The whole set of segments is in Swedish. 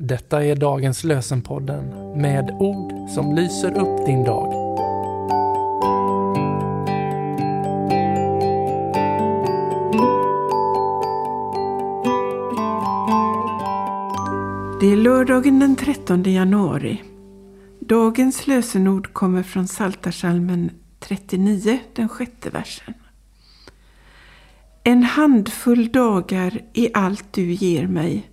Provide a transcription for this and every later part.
Detta är dagens lösenpodden med ord som lyser upp din dag. Det är lördagen den 13 januari. Dagens lösenord kommer från Psaltarpsalmen 39, den sjätte versen. En handfull dagar är allt du ger mig.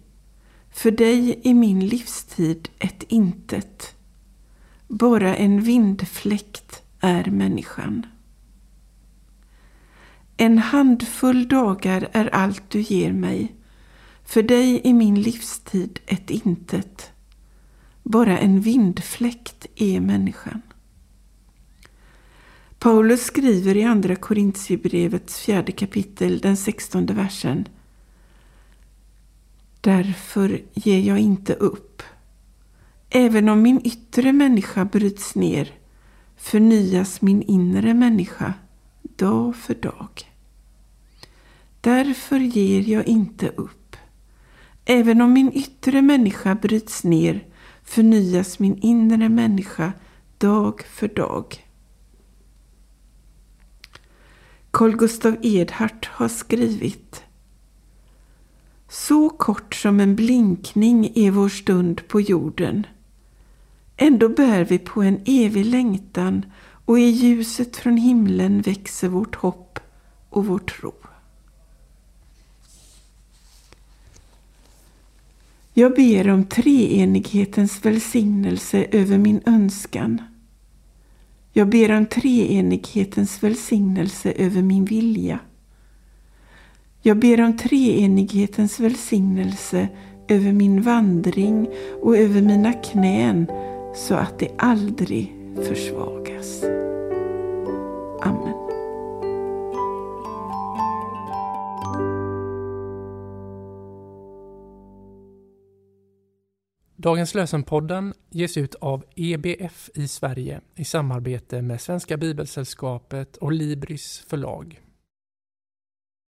För dig är min livstid ett intet. Bara en vindfläkt är människan. En handfull dagar är allt du ger mig. För dig är min livstid ett intet. Bara en vindfläkt är människan. Paulus skriver i Andra Korintierbrevets fjärde kapitel, den sextonde versen. Därför ger jag inte upp. Även om min yttre människa bryts ner förnyas min inre människa dag för dag. Därför ger jag inte upp. Även om min yttre människa bryts ner förnyas min inre människa dag för dag. Carl Gustav Edhart har skrivit så kort som en blinkning är vår stund på jorden. Ändå bär vi på en evig längtan och i ljuset från himlen växer vårt hopp och vår tro. Jag ber om treenighetens välsignelse över min önskan. Jag ber om treenighetens välsignelse över min vilja. Jag ber om treenighetens välsignelse över min vandring och över mina knän så att det aldrig försvagas. Amen. Dagens lösenpodden ges ut av EBF i Sverige i samarbete med Svenska Bibelsällskapet och Libris förlag.